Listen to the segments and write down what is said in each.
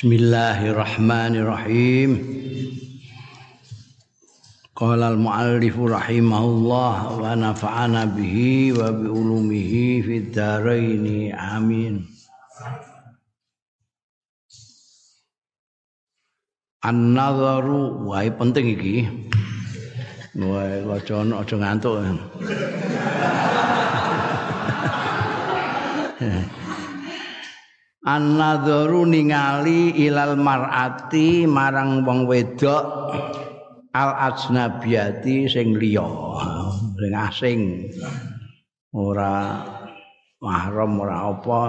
Bismillahirrahmanirrahim. Qala al-muallif rahimahullah wa nafa'ana bihi wa bi ulumihi fid dharain. Amin. An-nadharu wae penting iki. Wae aja aja ngantuk. An-nadharu ningali ilal mar'ati marang wong wedok al ajnabiyati sing liya sing asing. Ora mahram ora apa.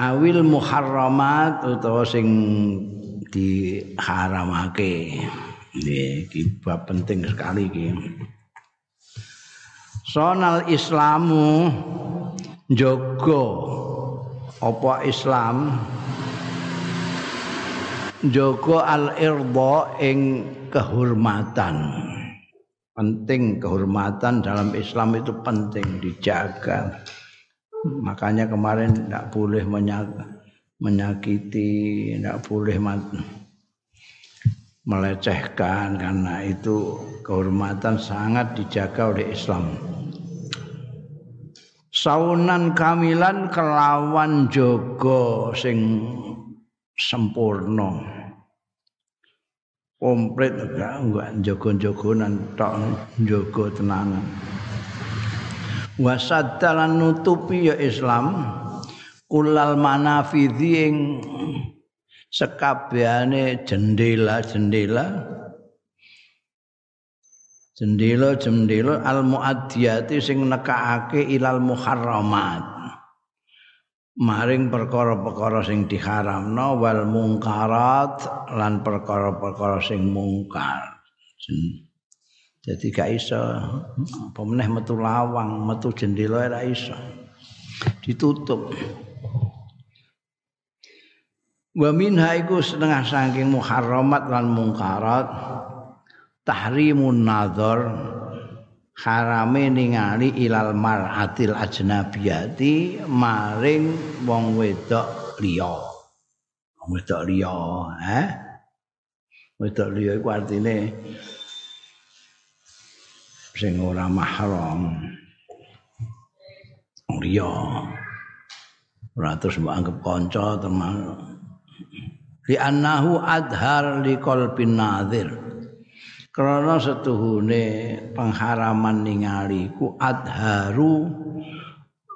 Awil muharramat utawa sing diharamake. Iki bab penting sekali iki. Sonal islamu jogo apa Islam? Joko al-irda ing kehormatan. Penting kehormatan dalam Islam itu penting dijaga. Makanya kemarin tidak boleh menyakiti tidak boleh melecehkan karena itu kehormatan sangat dijaga oleh Islam saunan kamilan kelawan jogo sing sempurna komplit enggak enggak jogo-jogonan tok jogo tenanan. Wasaddalan nutupi ya Islam kulal manafidhi ing sekabehane jendela-jendela jendela-jendela al muaddiyati sing nekake ilal muharramat. Maring perkara-perkara sing diharamno wal mungkarat lan perkara-perkara sing mungkar. Jadi gak iso. Apa meneh metu lawang metu jendela ora iso. Ditutup. Wa minha iku setengah saking muharramat lan mungkarat tahrimun nazar harame ningali ilal mar'atil ajnabiyati maring wong wedok liya. Wong wedok liya eh? Wedok liya iku artine sing ora mahram. Liya. Ora terus mbok anggap kanca teman li annahu adhar li qalbin nadhir krana setuhune pengharaman ningali ku adharu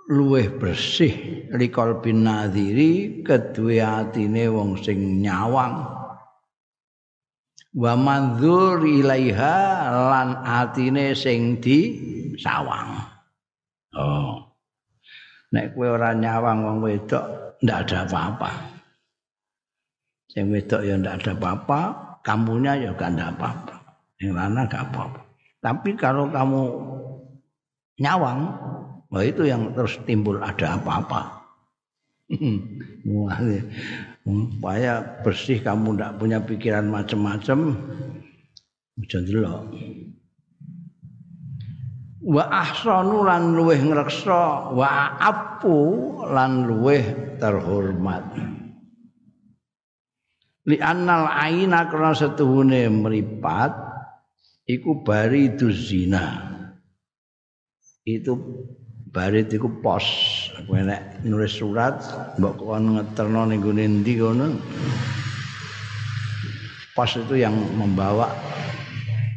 luweh bersih likol bin nadhiri kedue atine wong sing nyawang. Wa manzur ilaiha lan atine sing di sawang oh. Nek kowe ora nyawang wong wedok ndak ada apa-apa. Sing wedok ya ndak ada apa-apa kamunya ya gak ada apa-apa yang lanang gak apa-apa. Tapi kalau kamu nyawang, wah itu yang terus timbul ada apa-apa. Supaya bersih kamu tidak punya pikiran macam-macam, jangan delok. Wa ahsanu lan luweh ngreksa, wa apu lan luweh terhormat. Li annal aina karena setuhune meripat iku baridu zina. Itu barit iku pos. Kowe nek nulis surat mbok kon ngeterno ning gone endi kono. Pos itu yang membawa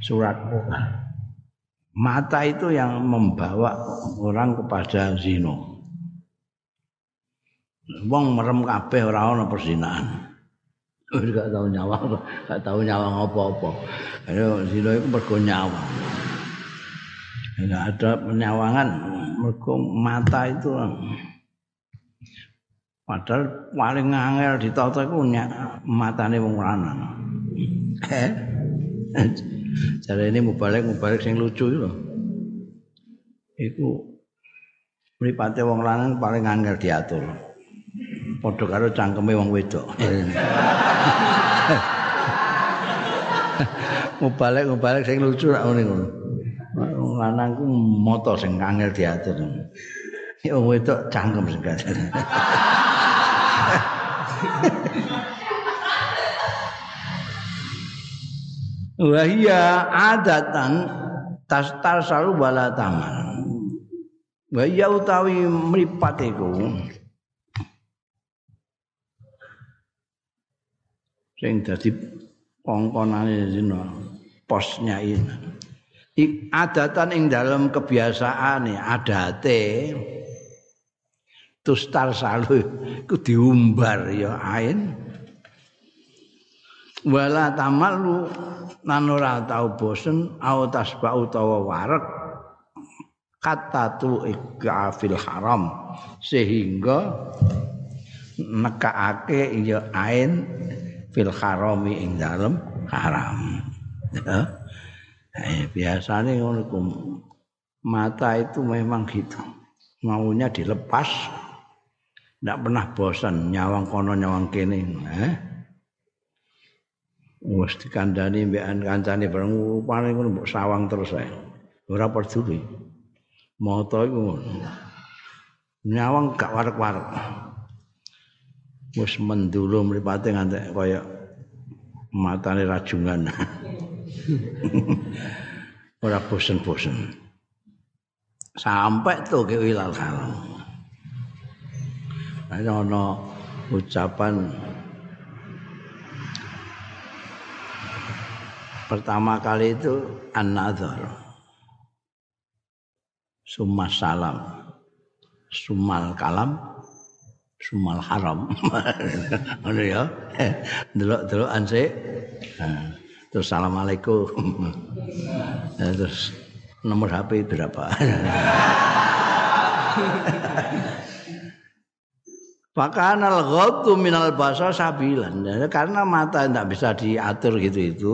suratmu mata itu yang membawa orang kepada zino wong merem kabeh ora ana perzinaan gak tau nyawang, gak tau nyawang apa-apa. Ayo zina iku mergo nyawang. Enggak ada penyawangan mergo mata itu padahal paling angel ditata iku matane wong lanang. Eh? Jare ini mubalik mubalik sing lucu itu Iku mripate wong lanang paling angel diatur. Padha karo cangkeme wong wedok. Mubalik-mubalik sing lucu rak ngene ngono. Lanang ku moto sing angel diatur. Ya wong wedok cangkem sing Wahia adatan tastar selalu bala taman. Wahia utawi meripat iku. Sing dadi kongkonane zina posnya ini. adatan ing dalam kebiasaan adate tustar salu iku diumbar ya ain. Wala tamalu nan ora tau bosen au tasba utawa warek kata tu ikafil haram. Sehingga nekaake ya ain fil harami ing dalem haram ya Eh, mata itu memang gitu. Maunya dilepas. Tidak pernah bosan nyawang kono nyawang kene. Eh? Wes dikandani mbekan kancane bareng rupane ngono mbok sawang terus ae. Ora peduli. Moto iku nyawang gak warek-warek. Wes mendulu mripate ngantek kaya matane rajungan. ora bosen-bosen. Sampai tuh ke wilal kalam ada ono ucapan pertama kali itu an-nadhar. Summa salam. Sumal kalam sumal haram ngono ya delok-delok ansik terus assalamualaikum nah, terus nomor HP berapa Pakan al ghaddu minal basa sabilan. Karena mata tidak bisa diatur gitu itu.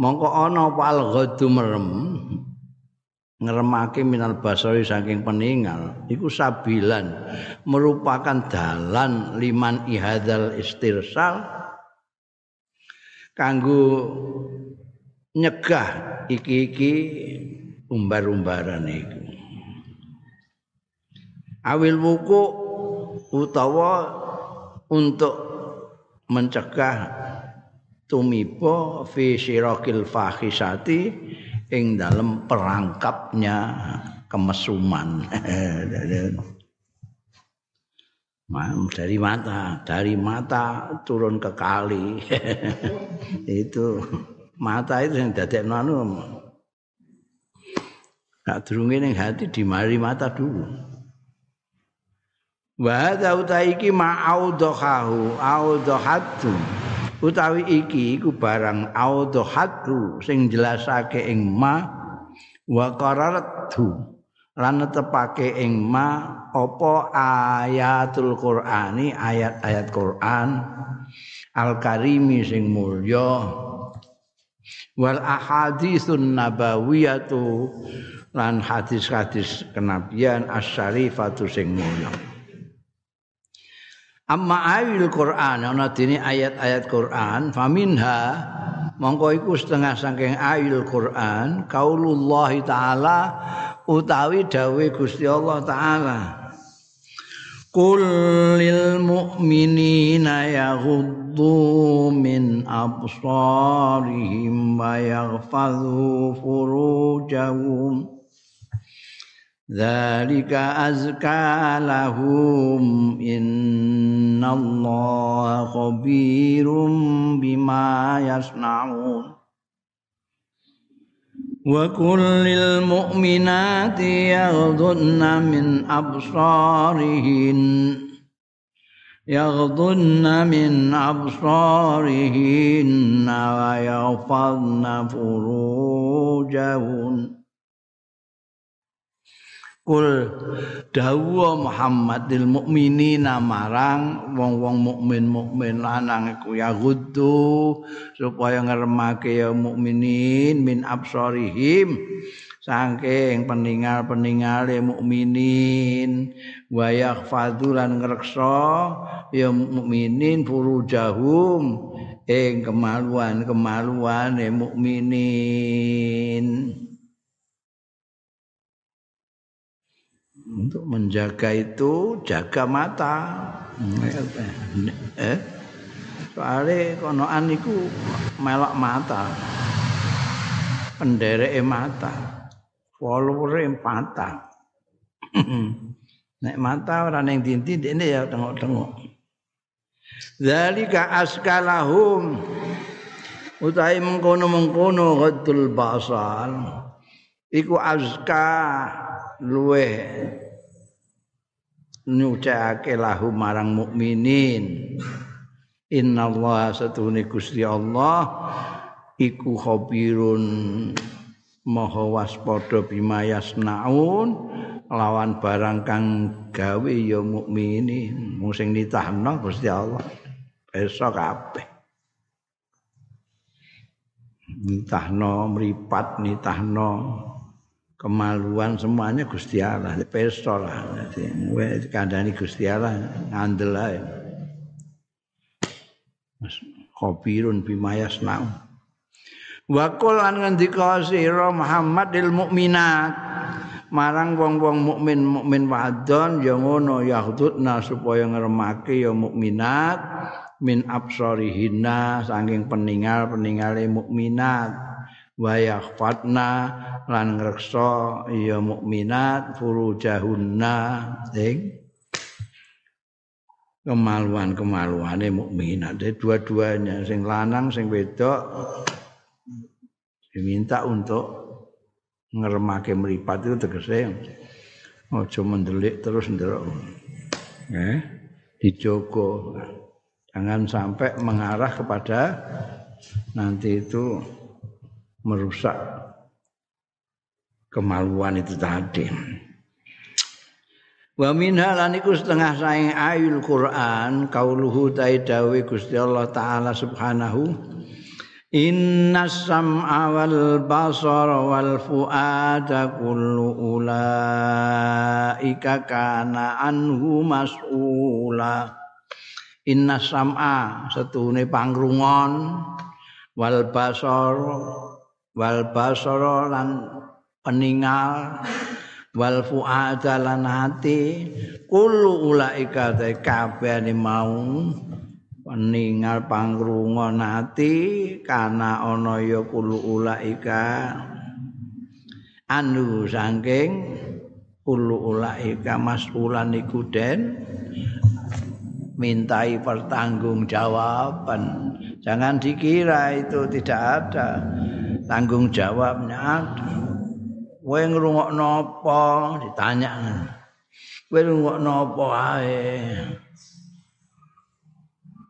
Mongko ana apa al merem. Ngeremake minal basari saking peninggal. Iku sabilan. Merupakan dalan liman ihadal istirsal kanggo nyegah iki-iki umbar-umbaran iku. Awil wuku utawa untuk mencegah tumipo fi syirakil fahisati ing dalam perangkapnya kemesuman. dari mata, dari mata turun ke kali. itu mata itu yang dadek anu. Nak durunge ning hati di mari mata dulu. Wa hadza utaiki ma'audhahu audhatu. Utawi iki iku barang audhatu sing jelasake ing ma wa qararatu. lan netepake ing ma apa ayatul qur'ani ayat-ayat Quran al karimi sing mulya wal ahaditsun nabawiyatu lan hadis-hadis kenabian asyarifatu sing mulya amma ayil Quran ana dene ayat-ayat Quran faminha mongko iku setengah saking ayil Quran kaulullah taala utawi dawe Gusti Allah taala. Qul lil mu'minina yaghuddu min absarihim wa yaghfadhu furujahum Dzalika azka lahum innallaha khabirum bima yasnaun وكل المؤمنات يغضن من أبصارهن يغضن من أبصارهن ويغفضن فروجهن. Kul dawuh Muhammadil mukminina marang wong-wong mukmin mukmin lanang iku ya guddu supaya ngremake ya mukminin min absarihim saking peninggal-peningale mukminin. Wa yakhfadhu lan ngreksa ya mukminin furujahum ing kemaluan-kemaluane mukminin untuk menjaga itu jaga mata Eh? Soale konoan iku melok mata. Pendereke mata. Followere mata. Nek mata ora ning dinti dene ya tengok-tengok. Zalika askalahum utahe mengkono-mengkono ghadul basal iku azka luwe nyucake lahum marang mukminin. Innallaha satune Gusti Allah iku khabirun maha waspada bimayasnaun lawan barang kang gawe ya mukminin. Mung sing nitahno Gusti Allah besok kabeh. Nitahno mripat nitahno kemaluan semuanya Gusti Allah pesto lah. Jadi kandhani Gusti Allah ngandel ae. Khabirun bimayas nau. Wa qul an ngendika sira Muhammadil mukminat marang wong-wong mukmin mukmin wadon ya ngono yahdudna supaya ngremake ya mukminat min absarihinna saking peninggal-peningale mukminat wa yakhfatna lan ngreksa ya mukminat furujahunna sing kemaluan-kemaluane mukminat. Dua-duanya sing lanang sing wedok diminta untuk ngeremake meripat itu tegese aja mendelik terus ndelok. Eh, dijogo. Jangan sampai mengarah kepada nanti itu merusak kemaluan itu tadi. Wa minha lan iku setengah saing ayul Quran kauluhu taidawi Gusti Allah taala subhanahu Inna sam'a wal basara wal fuada kullu ulaika kana anhu mas'ula Inna sam'a setune pangrungon wal basar wal basara lan peningal wal fuada lan hati kullu ulaika kabehane mau peningal pangrungon hati kana ana ya kullu ulaika. Anu saking kullu ulaika masulan iku den mintai pertanggungjawaban. Jangan dikira itu tidak ada tanggung jawabnya. Kowe ngrungokno apa? Ditanya. Kowe ngrungokno apa ae?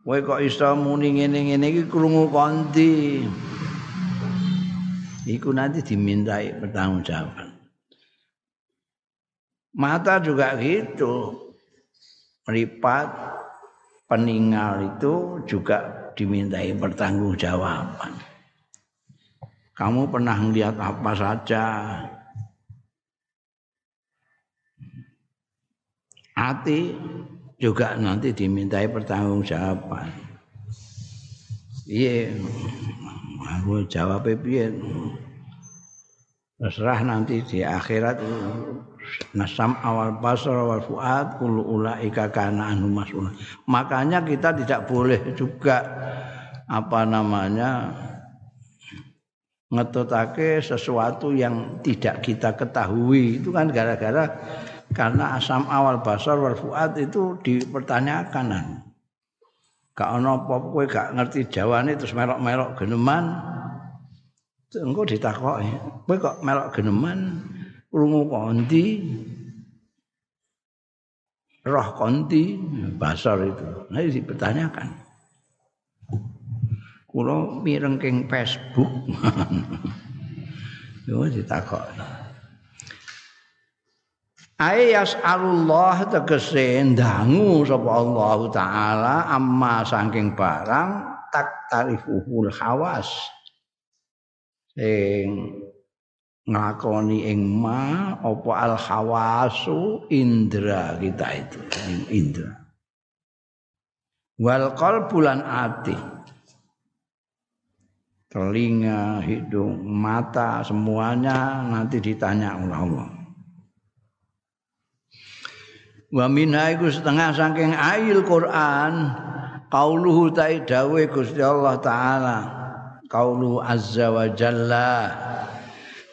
Kowe kok iso muni ngene-ngene? Iki krungu kondi? Iku nanti dimintai pertanggungjawaban. Mata juga gitu. Meripat peninggal itu juga dimintai pertanggungjawaban kamu pernah melihat apa saja hati juga nanti dimintai pertanggungjawaban. Iya, aku jawab piye? Terserah nanti di akhirat nasam awal basar awal fuad kullu ulaika kana anhu. Makanya kita tidak boleh juga apa namanya ngetutake sesuatu yang tidak kita ketahui. Itu kan gara-gara karena asam awal basar wal fuad itu dipertanyakan. Gak ono apa kowe gak ngerti jawane terus melok-melok geneman. Engko ditakoki kowe kok melok geneman? Krungu kondi roh konti basar itu. Nah dipertanyakan kula mirengking Facebook. Yo ditakoki Ayas Allah tegese ndangu sapa Allah taala amma saking barang tak tarifuhul hawas. Sing ngakoni ing ma apa al hawasu indra kita itu indra. Wal qalbulan ati telinga hidung mata semuanya nanti ditanya oleh Allah. Wa minha iku setengah saking ayil Quran qauluhu ta'i dawe Gusti Allah taala qaulu azza wa jalla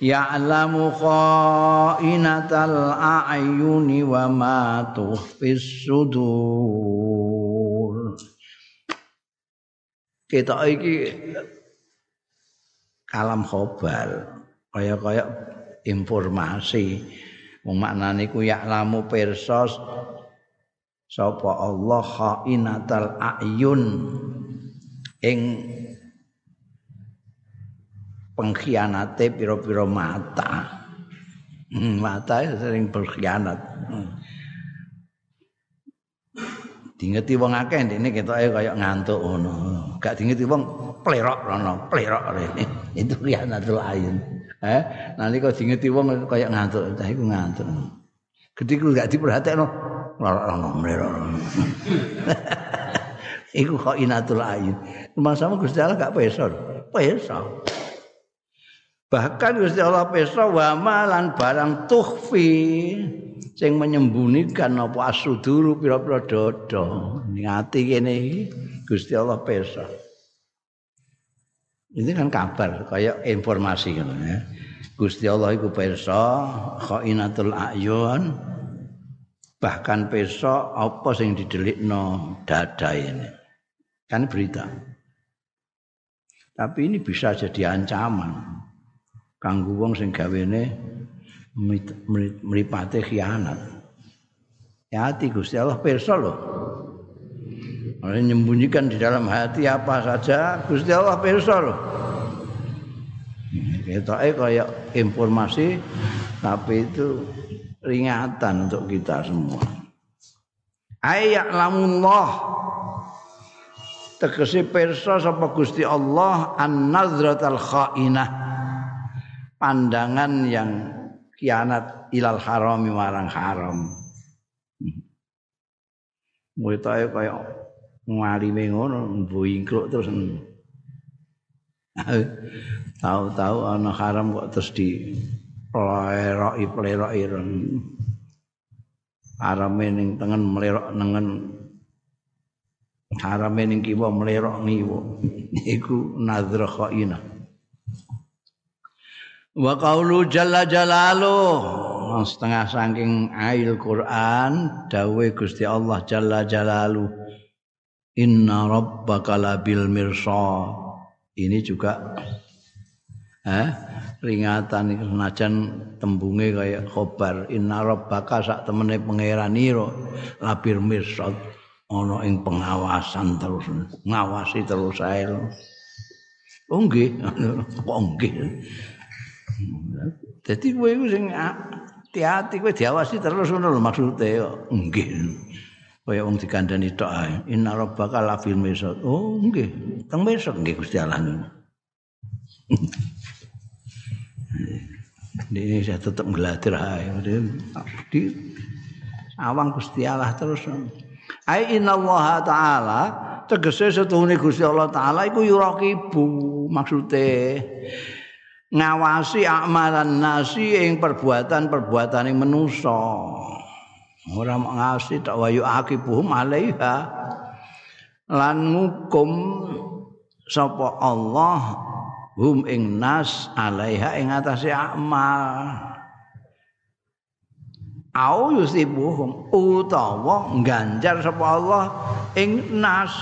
ya'lamu kha'inatal a'yuni wa ma tukhfis sudur. Kita iki kalam khobar kaya-kaya informasi wong maknane ku ya'lamu pirsa sapa Allah khainatal a'yun ing pengkhianate pira-pira mata. Hmm, mata sering berkhianat. Hmm. Dingeti wong akeh ndekne ketoke kaya ngantuk ngono. Gak dingeti wong plerok rono, plerok rene. Itu khianatul ayun. Eh, nanti kok dingeti wong kaya ngantuk, tah iku ngantuk. Ketika gak diperhatekno, rono mlerok. Iku khainatul ayun. Masamu Gusti Allah gak peso. Peso. Bahkan Gusti Allah peso wa malan barang tuhfi sing menyembunyikan apa asuduru pira-pira dodo. Ning ati kene Gusti Allah peso. Ini kan kabar, kayak informasi kan ya. Gusti Allah iku peso khainatul ayun bahkan peso apa sing didelikno dada ini. Kan berita. Tapi ini bisa jadi ancaman. kanggo wong sing gawene mripate khianat. Ya hati Gusti Allah pirsa lho. Menyembunyikan di dalam hati apa saja Gusti Allah pirsa lho. Ketoke kaya informasi tapi itu ringatan untuk kita semua. Ayat lamullah tegese pirsa sapa Gusti Allah an-nazratal khainah pandangan yang kianat ilal harami marang haram. Muitae kaya ngalime ngono mbuyingkluk terus. Tahu-tahu ana haram kok terus di pleroki pleroki haram ning tengen melerok nengen. Haram ning kiwa melerok ngiwa. Iku nadzra khainah Wa qaulu jalla jalalu. Setengah saking ail Quran dawe Gusti Allah jalla jalalu Inna rabbaka labil mirsa. Ini juga eh ringatan senajan tembunge kaya khobar. Inna rabbaka sak temene pangeranira labil mirsad ana ing pengawasan terus ngawasi terus ae Oh nggih, kok nggih. Dadi kowe iku sing hati-hati kowe diawasi terus ngono lho maksude nggih. Kaya wong dikandani tok ae. Inna rabbaka la fil misad. Oh nggih, teng mesok nggih Gusti Allah. Ini saya tetap ngelatir ae. Di awang Gusti Allah terus. Ai inna Allah taala tegese setuhune Gusti Allah taala iku yuraqibu maksude ngawasi amalan nasi ing perbuatan-perbuatan yang menusa. Ora ngawasi tak wayu akibuhum alaiha. Lan ngukum sapa Allah hum ing nas alaiha ing atase amal. Au yusibuhum utawa ganjar sapa Allah ing nas.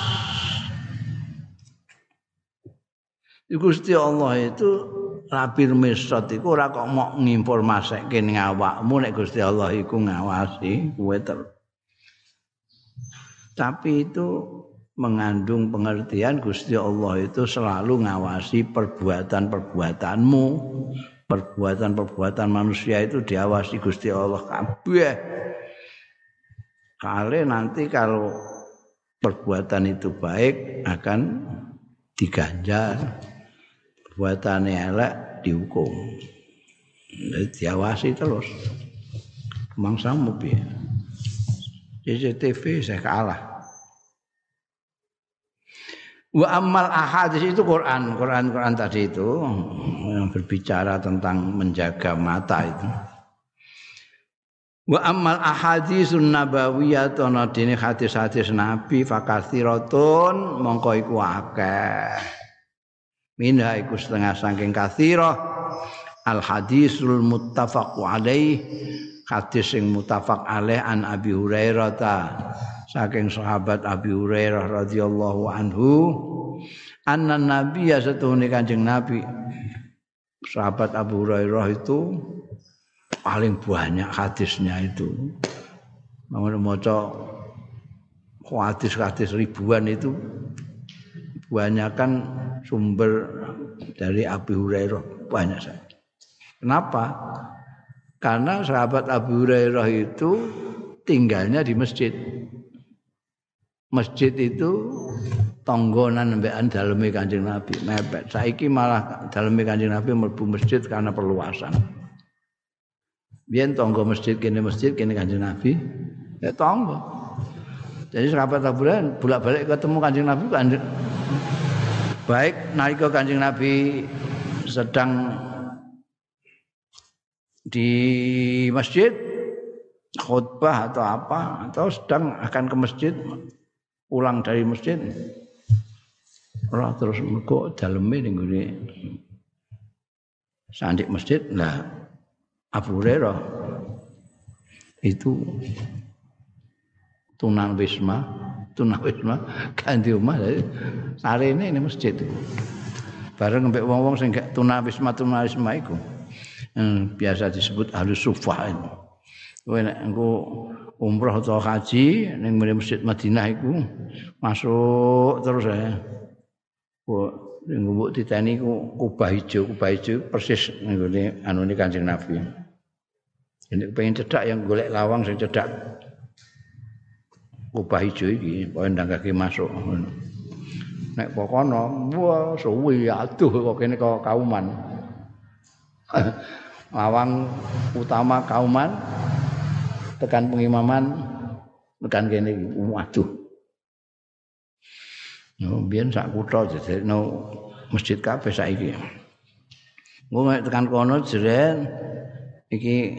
Gusti Allah itu Rabir Misot iku ora kok mok nginformasake ning awakmu nek Gusti Allah iku ngawasi kowe Tapi itu mengandung pengertian Gusti Allah itu selalu ngawasi perbuatan-perbuatanmu. Perbuatan-perbuatan manusia itu diawasi Gusti Allah kabeh. Kali nanti kalau perbuatan itu baik akan diganjar. Buatane elek dihukum. Diawasi terus. Mangsamu piye? CCTV saya kalah. Wa amal ahadis itu Quran, Quran Quran tadi itu yang berbicara tentang menjaga mata itu. Wa amal ahaditsun nabawiyah ana dene hadis-hadis Nabi fakathiratun mongko iku akeh. Minha iku setengah saking kathirah. Al hadisul muttafaq alaih. Hadis sing muttafaq alaih an Abi Hurairah ta. Saking sahabat Abi Hurairah radhiyallahu anhu. Anna nabiyya satuhune kanjeng nabi. Sahabat Abu Hurairah itu paling banyak hadisnya itu. Mau maca hadis-hadis ribuan itu kan sumber dari Abu Hurairah banyak saya. Kenapa? Karena sahabat Abu Hurairah itu tinggalnya di masjid. Masjid itu tonggonan mbekan daleme Kanjeng Nabi mepet. Saiki malah daleme Kanjeng Nabi mlebu masjid karena perluasan. Biyen tonggo masjid kene masjid kene Kanjeng Nabi. Ya tonggo. Jadi sahabat taburan bolak-balik ketemu Kanjeng Nabi kanjeng baik nalika Kanjeng Nabi sedang di masjid khutbah atau apa atau sedang akan ke masjid pulang dari masjid ora terus mergo daleme ning sandik masjid. Lah Abu Hurairah itu tunan wisma tunan wisma ganti rumah. Dari ini masjid bareng mbek wong-wong sing gak tunan wisma tunan wisma iku. Hmm, biasa disebut halus sufah kowe nek engko umroh atau haji ning masjid Madinah iku masuk terus ya ning mbok diteni ku kubah ijo kubah ijo persis nggone anu Kanjeng Nabi. Ini pengen cedak yang golek lawang sing cedak kubah hijau iki, pokoke kaki masuk. Nek pokono, wah suwi aduh kok kene kok kauman. lawang utama kauman tekan pengimaman tekan kene iki, waduh. No, biyen sak kutha no masjid kabeh saiki. Ngono tekan kono jeren iki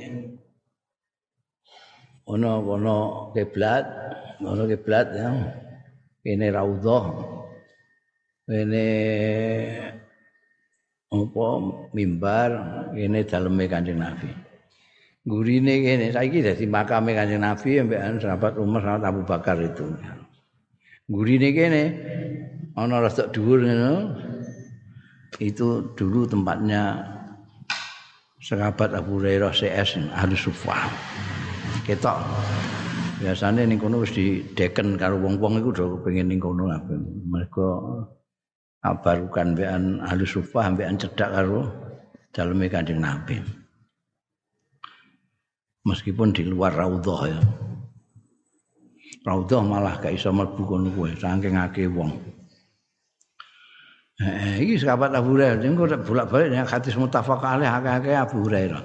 ono ono kiblat ono kiblat ya. Ini raudhah. Ini apa mimbar. Ini daleme Kanjeng Nabi. Gurine kene saiki dadi makame Kanjeng Nabi ambekan sahabat Umar sahabat Abu Bakar itu. Gurine kene ana rada dhuwur ngono. Itu dulu tempatnya sahabat Abu Hurairah CS Ahli Sufah. Ketok biasanya ning kono wis dideken karo wong-wong iku do pengen ning kono mereka abarukan bean ahli sufah bean cedak karo daleme Kanjeng Nabi. Meskipun di luar raudhah ya. Raudhah malah gak iso mlebu kono kuwe saking akeh wong. Eh, iki sahabat Abu Hurairah, engko bolak-balik nek hadis muttafaq alaih akeh-akeh Abu Hurairah.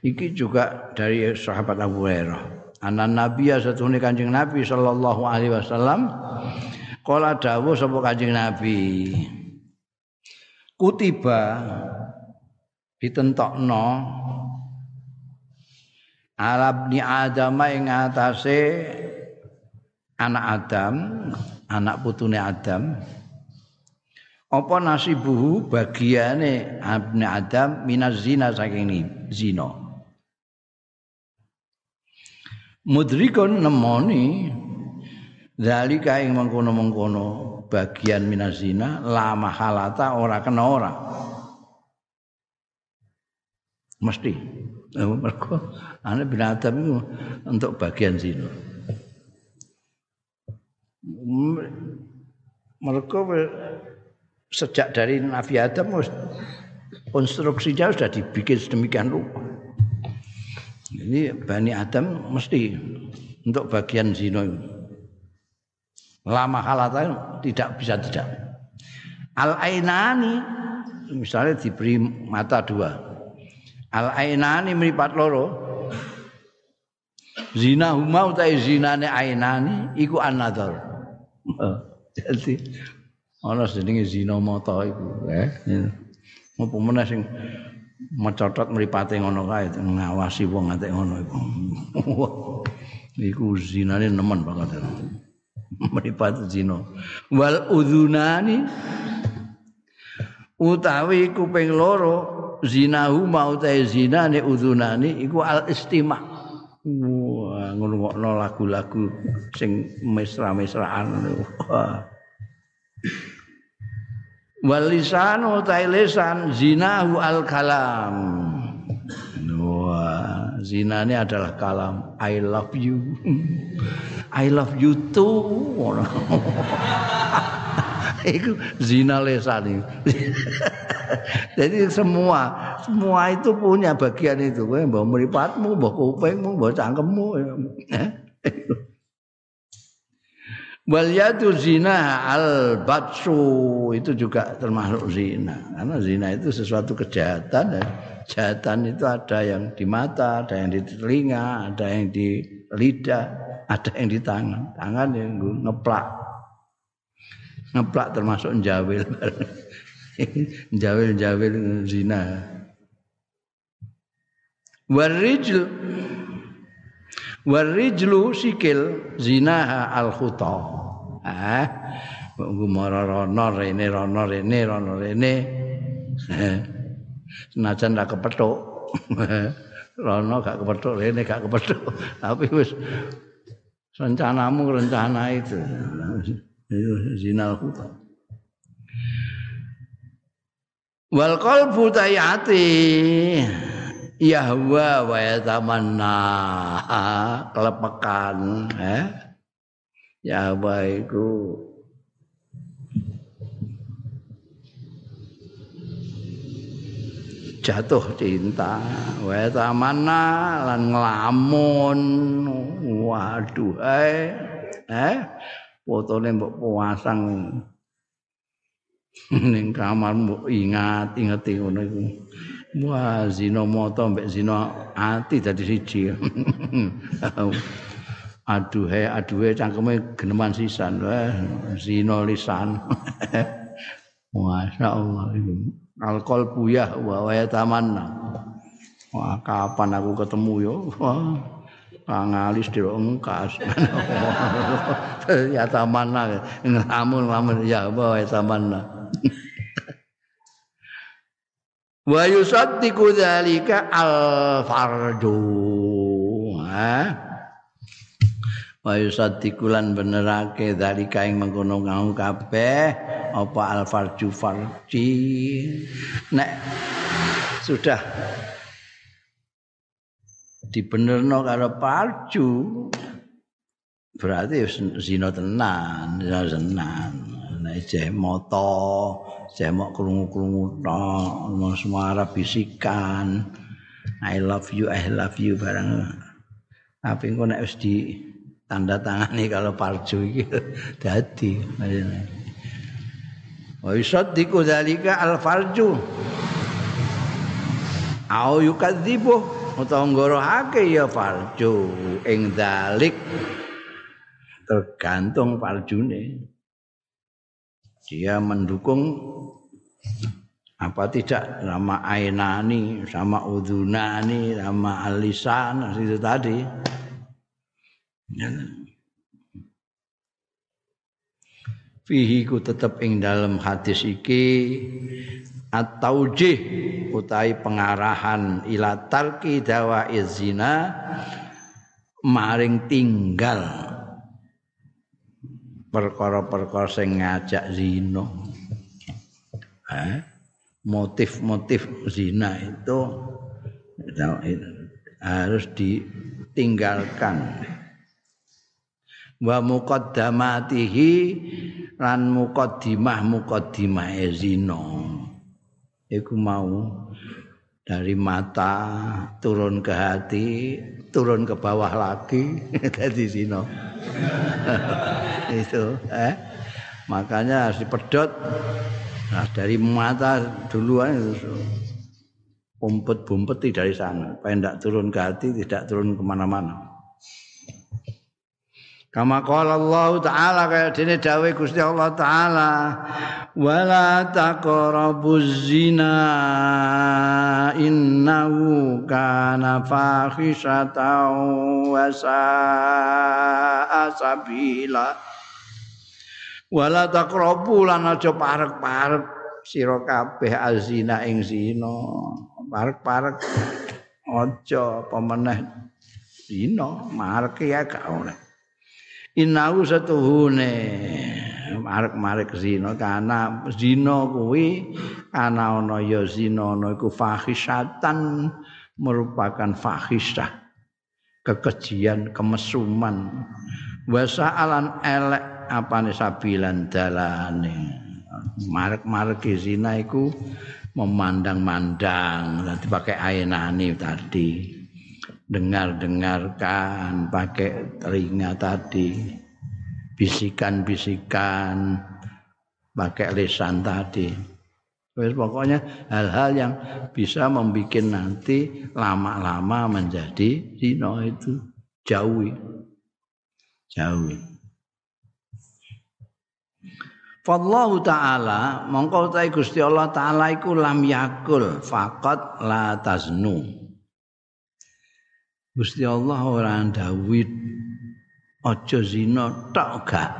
Iki juga dari sahabat Abu Hurairah. Anan Nabi satune Kanjeng Nabi sallallahu alaihi wasallam kala dawuh sapa Kanjeng Nabi. Kutiba ditentokno Arab ni Adam ing atase anak Adam, anak putune Adam. apa nasibuhu bagiane abni adam minaz zina saking zina mudrikun nemoni. Zalika ing mengkono-mengkono bagian minaz zina la mahalata ora kena ora. Mesti. Mergo ana bin adam itu untuk bagian zina. Mereka sejak dari Nabi Adam konstruksinya sudah dibikin sedemikian rupa. Ini Bani Adam mesti untuk bagian zina Lama halata tidak bisa tidak. Al ainani misalnya diberi mata dua. Al ainani meripat loro. Zina huma utai zinane ainani iku anador. Jadi ana jenenge zina mata iku eh apa meneh sing mecotot mripate ngono kae ngawasi wong nganti ngono iku. iku zinane nemen banget. Mripat zina. Wal udzunani utawi kuping loro zinahu mau ta zinane udzunani iku al istima' Wah, ngrungokno lagu-lagu sing mesra-mesraan. Wah. Walisanu lisan zinahu al kalam. Wah, zina ini adalah kalam. I love you. I love you too. itu zina lesan Jadi semua semua itu punya bagian itu. Mbok mripatmu, mbok kupingmu, mbok cangkemmu. Wal yadu zina al batsu itu juga termasuk zina. Karena zina itu sesuatu kejahatan dan kejahatan itu ada yang di mata, ada yang di telinga, ada yang di lidah, ada yang di tangan. Tangan yang ngeplak. Ngeplak termasuk jawil. jawil-jawil zina. Warijl Warijlu sikil zinaha al khuta ah ngumara rono rene rono rene rono rene. Senajan ra kepethuk. Rono gak kepethuk rene gak kepethuk. Tapi wis rencanamu rencana itu. Zinal huta wal qalbu tayati yahwa wa yatamanna. Kelepekan eh ya baiku jatuh cinta wa tamana lan nglamun waduh eh. Eh fotone mbok puasang. Ning kamar mbok ingat ingeti ngono iku. Wah zina mata mbek zina ati dadi siji aduhe aduhe cangkeme geneman sisan. Wah zina lisan. Itu alkohol buyah wa wa tamanna wah kapan aku ketemu yo? Pangalis dirok engkas. Ya tamanna ngamun ya wa wa tamanna wa yusaddiqu dzalika al fardu ha wa yusaddiqulan benerake dalika ing mengkono ngau kabeh apa al farju farji. Nek sudah dibenerno karo farju berarti zina tenan zina tenan. Nek jeh moto jeh mok krungu-krungu tok bisikan. I love you I love you barang. Tapi kok nek wis di tanda tangani kalau parju iki dadi wa yusaddiqu dzalika al farju au yukadzibu utawa ngorohake ya farju ing dalik tergantung farjune dia mendukung apa tidak sama ainani sama udunani sama alisan itu tadi Fihi ku tetep ing dalam hadis iki at-taujih utai pengarahan ila tarki dawa izina maring tinggal. Perkara-perkara sing ngajak zina. Motif-motif zina itu harus ditinggalkan wa muqaddamatihi lan muqaddimah muqaddimah zina. Iku mau dari mata turun ke hati turun ke bawah lagi dari zina. Itu eh? Makanya harus dipedot nah dari mata duluan itu umpet-bumpet dari sana. Supaya tidak turun ke hati tidak turun ke mana-mana Kama qala Allah taala kaya dene dawuh Gusti Allah taala wala taqrabuz zina innahu kana wa sa'a sabila. Wala taqrabu lan aja parek-parek sira kabeh azina ing zina. Parek-parek aja pemeneh zina marek ya gak oleh innahu satuhune marek-marek zina kana zina kuwi ana ana ya zina ana iku fahisatan merupakan fahisah kekejian kemesuman. Wasaalan elek apane sabilan dalane. Marek-marek zina iku memandang-mandang nanti pakai ainani tadi dengar-dengarkan pakai telinga tadi bisikan-bisikan pakai lisan tadi. Terus pokoknya hal-hal yang bisa membuat nanti lama-lama menjadi zina itu jauhi. Jauhi. Fallahu ta'ala mongko ta Gusti Allah taala iku lam yakul faqat la taznu. Gusti Allah ora ndawuhi aja zina tok gak?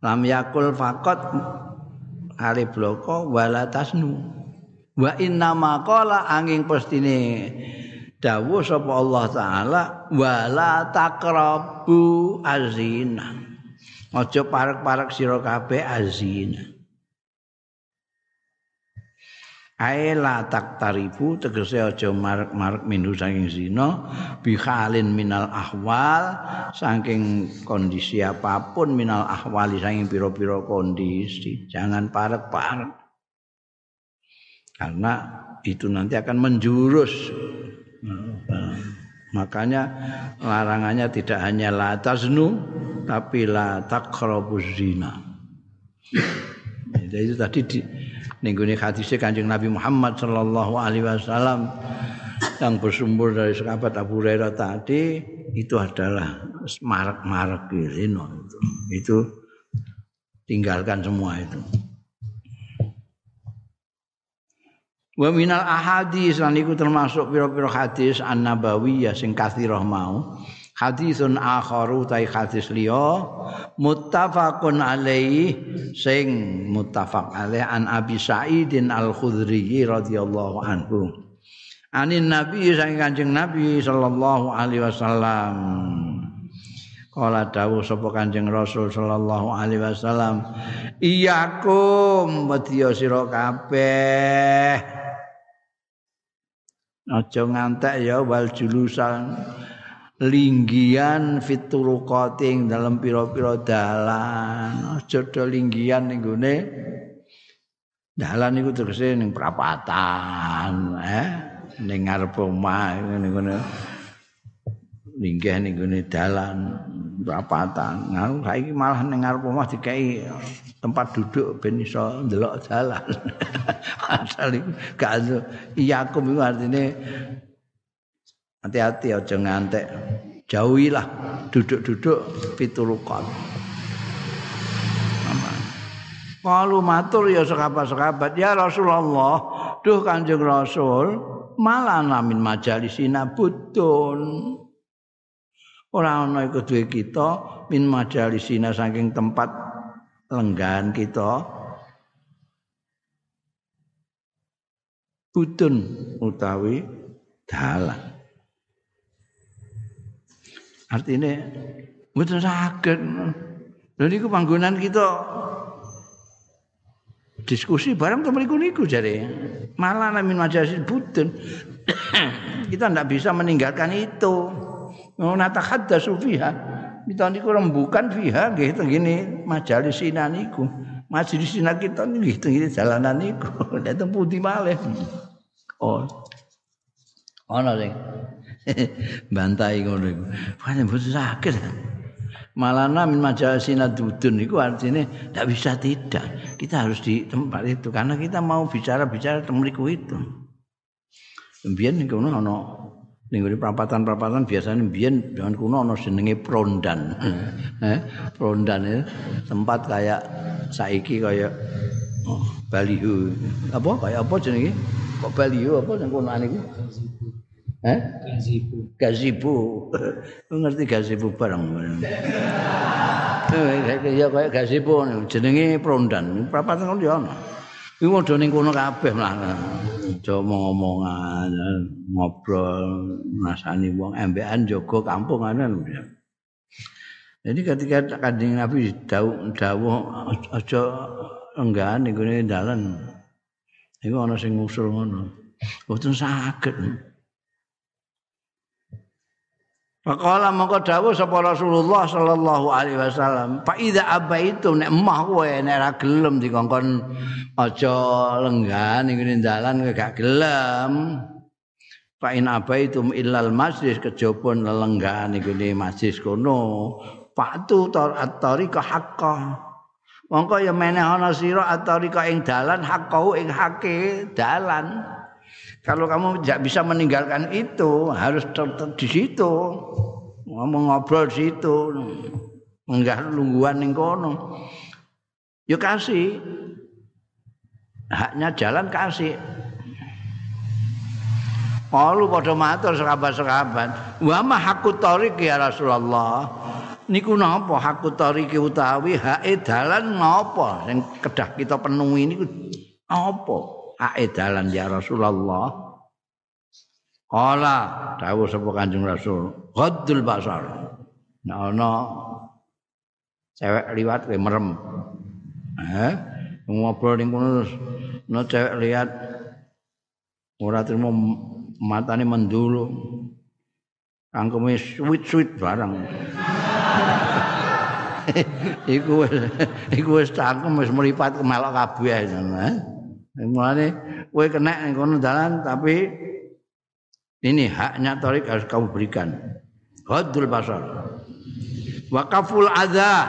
Lam yakul faqat kali bloko wala tasnu. Wa inna maqala angin pestine dawuh sapa Allah taala wala taqrabu azina. Aja parek-parek sira kabeh azina ae la taktarifu tegese aja marek-marek minhu saking zina bihalin minal ahwal saking kondisi apa pun minal ahwali saking pira-pira kondisi jangan parek-parek. Karena itu nanti akan menjurus. Makanya larangannya tidak hanya la taznu tapi la taqrabuz zina. Itu tadi di, ning gone hadise Kanjeng Nabi Muhammad sallallahu alaihi wasallam yang bersumber dari sahabat Abu Hurairah tadi itu adalah marak-marak zina itu. Itu tinggalkan semua itu. Wa minal ahadis lan iku termasuk pira-pira hadis an-nabawiyah sing kathirah mau hadisun akharu tai hadis liya muttafaqun alaihi sing muttafaq alaih an Abi Sa'idin Al-Khudri radhiyallahu anhu. Anin nabi saking kanjeng nabi sallallahu alaihi wasallam. Kala dawuh sapa Kanjeng Rasul sallallahu alaihi wasallam, "Iyakum wedya sira kabeh." Aja ngantek ya wal julusan linggian fituruqating dalam pira-pira dalan. Aja do linggian ning gone. Dalan iku tegese ning perapatan eh? Ning ngarep omah ning gone. Linggih ning gone dalan perapatan. Ngaku saiki malah ning ngarep omah dikai tempat duduk ben iso ndelok dalan. Asal iku gak iya aku artine Hati-hati aja ngantek. Jauhilah duduk-duduk pitulukan. Kalau matur ya sekabat-sekabat ya Rasulullah, duh Kanjeng Rasul, malah namin majalisina butun. Ora ana iku duwe kita min majalisina saking tempat lenggan kita. Butun utawi dalan. Artinya mboten saged. Lha niku panggonan kita diskusi bareng to mriku niku jare. Malah namin majalis buten. kita ndak bisa meninggalkan itu. Mau natahaddatsu fiha. Kita niku rembukan fiha nggih gini majalis niku. Majelis sinan kita nggih tengene jalanan niku. Nek teng pundi malih. Oh. Ana sing bantai ngono iku. Pancen boten sakit. Malana min majalisina dudun itu artinya tidak bisa tidak. Kita harus di tempat itu karena kita mau bicara-bicara temriku itu. Biyen ning kono ana ning perapatan-perapatan biasanya biyen jangan kuno ana jenenge prondan. eh, prondan itu tempat kayak saiki kaya oh, baliho. Apa kaya apa jenenge? Kok baliho apa nang kono niku? Eh? Gazibu. Gazibu. ngerti gazibu bareng. Ya kaya gazibu jenenge prondan. Prapatan kok ya ana. Iku modho ning kono kabeh lah. Aja ngomong-ngomongan, ngobrol, nasani wong embekan jaga kampung ana Jadi ketika kanjeng Nabi dawuh dawuh aja enggan ning dalan. Iku ana sing ngusul ngono. Mboten saged. Faqala mongko dawuh sapa Rasulullah sallallahu alaihi wasallam, "Fa idza abaitu nek emah kowe nek ora gelem dikongkon aja lenggan ning ngene dalan kowe gak gelem." Fa in abaitum illal masjid kejaba lelenggan ning ngene masjid kono, fatu tar at-tariqa haqqah. Mongko ya meneh ana sira at-tariqa ing dalan haqqau ing hake dalan. Kalau kamu tidak bisa meninggalkan itu, harus tetap di situ. Ngomong ngobrol di situ. Enggak lungguan ning kono. Yuk kasih. Haknya jalan kasih. Kalau pada matur sekabat-sekabat. Wa ma hakku tarik ya Rasulullah. Niku napa hakku tarik utawi hae dalan napa sing kedah kita penuhi niku apa? Ae dalan ya Rasulullah. Kala dawuh sapa Kanjeng Rasul, ghaddul basar. Nek ana cewek liwat kowe merem. Eh, ngobrol ning kono no cewek lihat ora trimo matane mendulu. Kangkeme suwit-suwit barang. iku iku wis cangkem wis mripat kemelok kabeh eh. Mulane kowe kena ning kono dalan tapi ini haknya tarik harus kamu berikan. Hadul basar. Wakaful adza.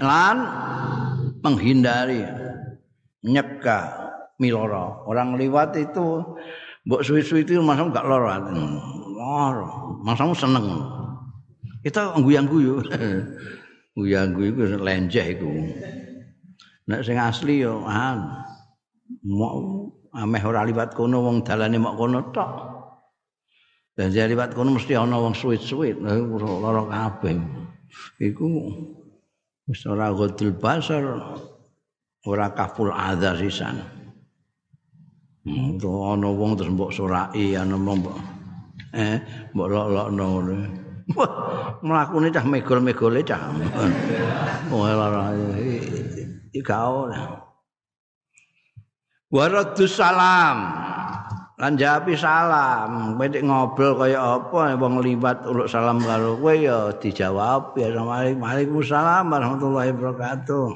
Lan menghindari nyeka miloro. Orang liwat itu mbok suwi-suwi itu masa enggak loro. Loro. Masamu seneng. Kita guyang-guyu. Guyang-guyu lenjeh itu. Nek sing asli yo ah mau ameh ora liwat kono wong dalane mok kono tok. Dan jare liwat kono mesti ana wong suwit-suwit, lara kabeh. Iku wis ora godul basar ora kaful adza sisan. Hmm, ana wong terus mbok sorai ana mbok eh mbok lok-lokno ngono. Mlakune cah megol-megole cah. Oh, lara Ika ora. Waradus salam. Lan salam. Kowe ngobrol kaya apa wong liwat uluk salam karo kowe ya dijawab ya Waalaikumsalam warahmatullahi wabarakatuh.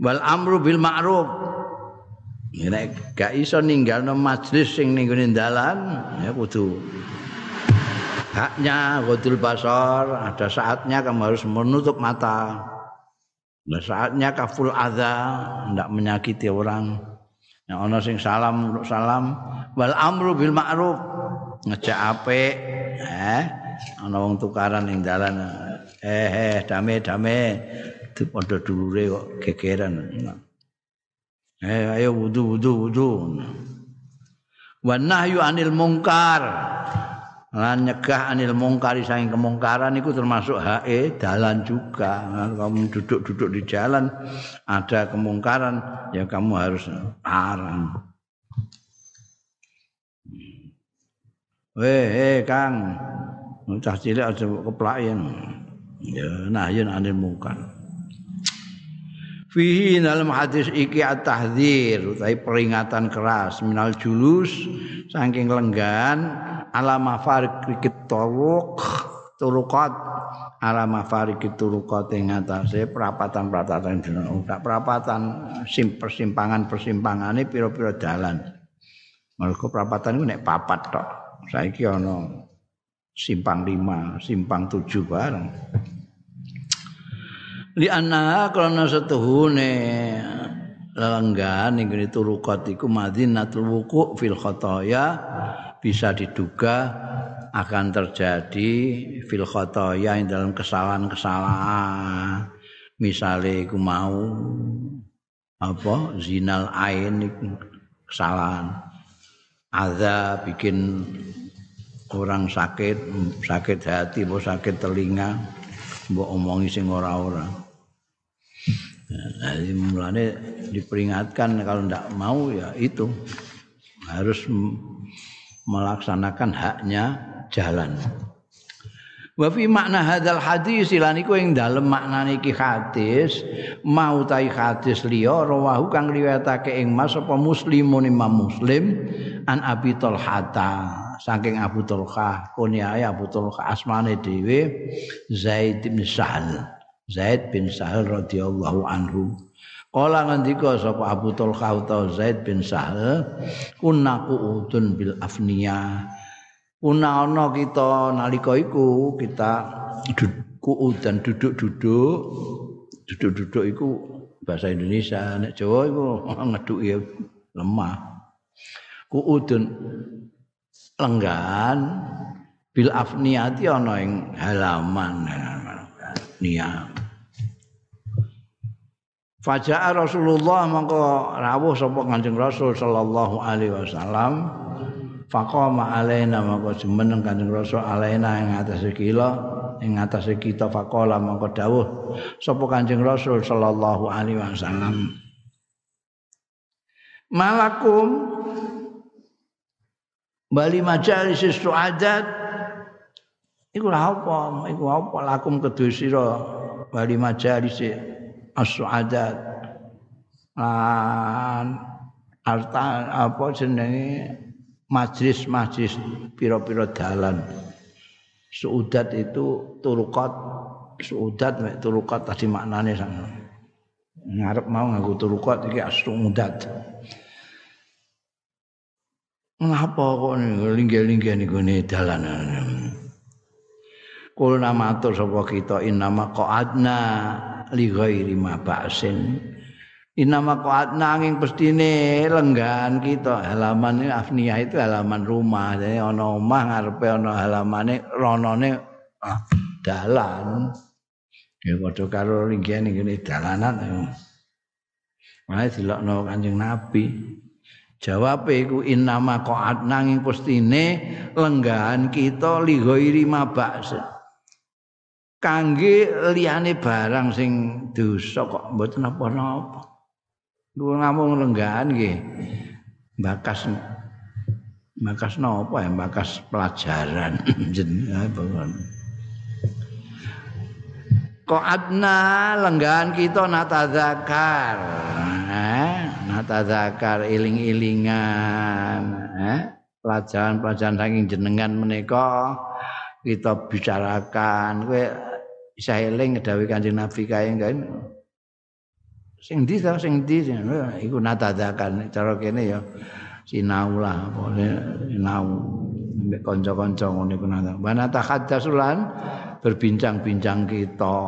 Wal amru bil ma'ruf. Nek gak iso ninggalno majelis sing ning dalan ya kudu haknya godul basar ada saatnya kamu harus menutup mata Nah, saatnya kaful adza, ndak menyakiti orang. Yang ana sing salam salam wal amru bil ma'ruf. Ngejak apik, eh ana wong tukaran ning dalan. Eh eh dame dame padha dulure kok gegeran. Eh ayo wudu wudu wudu. Wan nahyu anil mungkar. Lan nyegah anil mungkari saking kemungkaran itu termasuk hae dalan juga kamu duduk-duduk di jalan ada kemungkaran ya kamu harus larang Weh, eh, Kang. Cah cilik aja keplaken. Ya, nahyun anil mungkar. Fihi dalam hadis iki at-tahdzir, peringatan keras minal julus saking lenggan ala mafarikit turuq turuqat ala mafarikit turuqat ing atase perapatan-perapatan udah perapatan sim persimpangan-persimpangane pira-pira dalan. Mergo perapatan iku nek papat tok. Saiki ana simpang lima, simpang tujuh bareng. Li anna karena setuhune. Lenggan ning turuqat iku madinatul wuku fil khotoya bisa diduga akan terjadi fil khotoya yang dalam kesalahan-kesalahan. Misalnya iku mau apa zinal ain kesalahan. Ada bikin orang sakit sakit hati mau sakit telinga mbok omongi sing ora-ora Nah, mulanya diperingatkan kalau tidak mau ya itu. Harus melaksanakan haknya jalan. Wa fi makna hadzal hadis lan iku ing dalem maknane iki hadis mau tai hadis liya rawahu kang riwayatake ing Mas apa muslimun Imam Muslim an Abi Talhata. Saking Abu Talha kunyae Abu Talha asmane dhewe Zaid bin Sahal Zaid bin Sahal radhiyallahu anhu. Kala ngendika sapa Abu Talha utawa Zaid bin Sahal kunna qu'udun bil afniya. Kuna ana kita nalika iku kita ku'udan duduk-duduk. Duduk-duduk iku bahasa Indonesia nek Jawa iku ngeduki lemah. Ku'udun lenggan bil afniyati ana ing halaman niat Faja'a Rasulullah mangko rawuh sapa Kanjeng Rasul sallallahu alaihi wasallam faqama alaina mangko jumeneng Kanjeng Rasul alaina ing atas kila ing atas kita faqala mangko dawuh sapa Kanjeng Rasul sallallahu alaihi wasallam. Malakum bali majalis suadat. Iku apa? Iku apa? Lakum kedue sira bali majalis as-su'adat. Lan harta apa jenenge? Majlis-majlis pira-pira dalan. Suudat itu turukat suudat mek turukat tadi maknane sana ngarep mau nganggo turukat iki as-suudat. Ngapa kok linggih-linggih niku dalanan Kulna matur sapa kita innama qa'adna li ghairi ma ba'sin. Inama qaat nanging pestine lenggan kita halaman ini afniyah itu halaman rumah. Jadi ana omah ngarepe ana halamane ronone ah, dalan. Ya padha karo linggihan ngene dalanan Malah dilokno Kanjeng Nabi. Jawab iku innama qaat nanging pestine lenggan kita li ghairi ma ba'sin kangge liyane barang sing dosa kok mboten napa-napa. Kuwi ngamung lenggahan nggih. Bakas bakas napa ya bakas pelajaran jenengan. Kok adna lenggahan kita natadzakar. Eh, natadzakar iling-ilingan, eh, pelajaran-pelajaran saking jenengan menika kita bicarakan kowe bisa eling dawuh Kanjeng Nabi kae kan. Sing ndi ta sing ndi iku natadakan cara kene ya sinau lah sinau mbek kanca-kanca ngene iku nata. Bana tahaddasulan berbincang-bincang kita.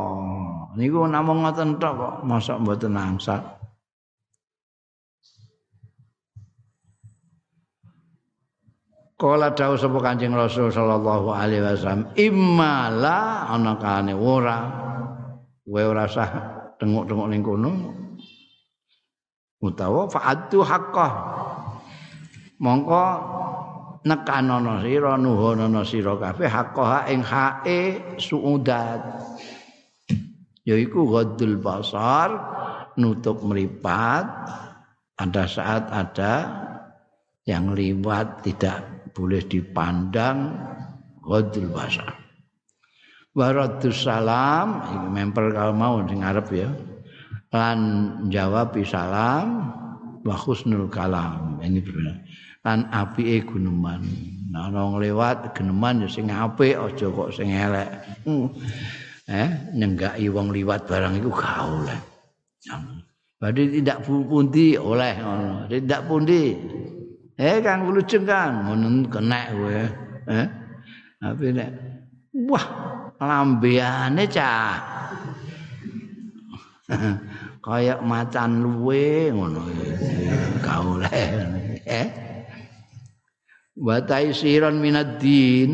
Niku namung ngoten tok kok mosok mboten angsal. Kala dawuh sapa Kanjeng Rasul sallallahu alaihi wasallam, "Immala ana kane ora kowe ora sah tengok-tengok ning kono." Utawa fa'atu haqqah. Mongko nekanono sira nuhonono sira kabeh haqqah ing hae suudat. Yaiku ghaddul basar, nutup meripat pada saat ada yang liwat tidak boleh dipandang ghadul basar. Waradus salam iki memper kalau mau sing ya. Lan jawab salam wa husnul kalam. Ini berbeda. Lan apike guneman. Nah wong lewat geneman ya sing apik aja kok sing. Hmm. Eh nyenggaki wong liwat barang iku gak oleh. Berarti tidak pundi oleh ngono. Tidak pundi Eh Kang Lujeng Kang ngono kenek kowe. Eh. Tapi nek wah lambeane cah. Kayak macan luwe ngono. Kauleh. Eh. Wa taisiran minad din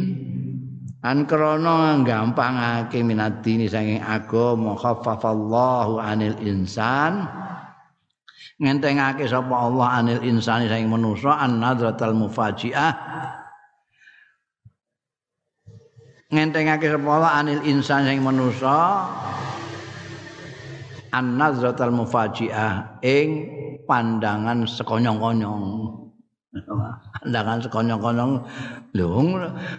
an krana gampangake minadini saking agama khaffafallahu anil insan ngentengake sapa Allah anil insani saking manusa an nadratal mufajiah. Ngentengake sapa Allah anil insan saking manusa an nazratal mufajiah ing pandangan sekonyong-konyong. Pandangan sekonyong-konyong. Lho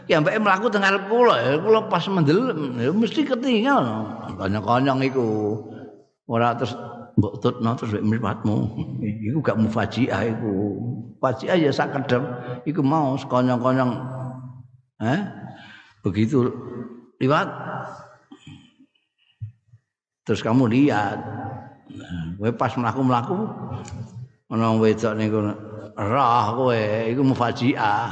ki ambek mlaku teng arep kula ya kula pas mendelem ya mesti ketinggal konyong-konyong iku. Ora terus mbok tutno terus wek mripatmu iku gak mufajiah iku fajiah ya sak kedem iku mau sekonyong-konyong eh begitu liwat Terus kamu lihat, kowe pas mlaku-mlaku ana wedok niku roh kowe iku mufajiah.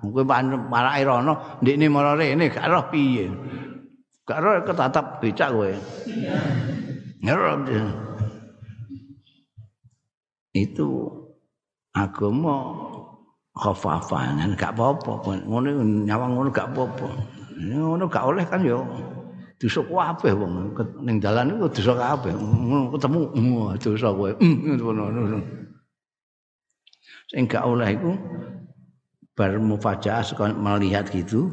Kowe marake rono, ndekne mara rene gak roh piye. Gak roh ketatap becak kowe. Ngerti. Itu agama khafafan gak apa-apa. Ngono nyawang ngono gak apa-apa. Ngono gak oleh kan yo. dosa kabeh wong ning dalan iku dosa kabeh ketemu dosa kowe ngono sing gak oleh iku bar mufajaah melihat gitu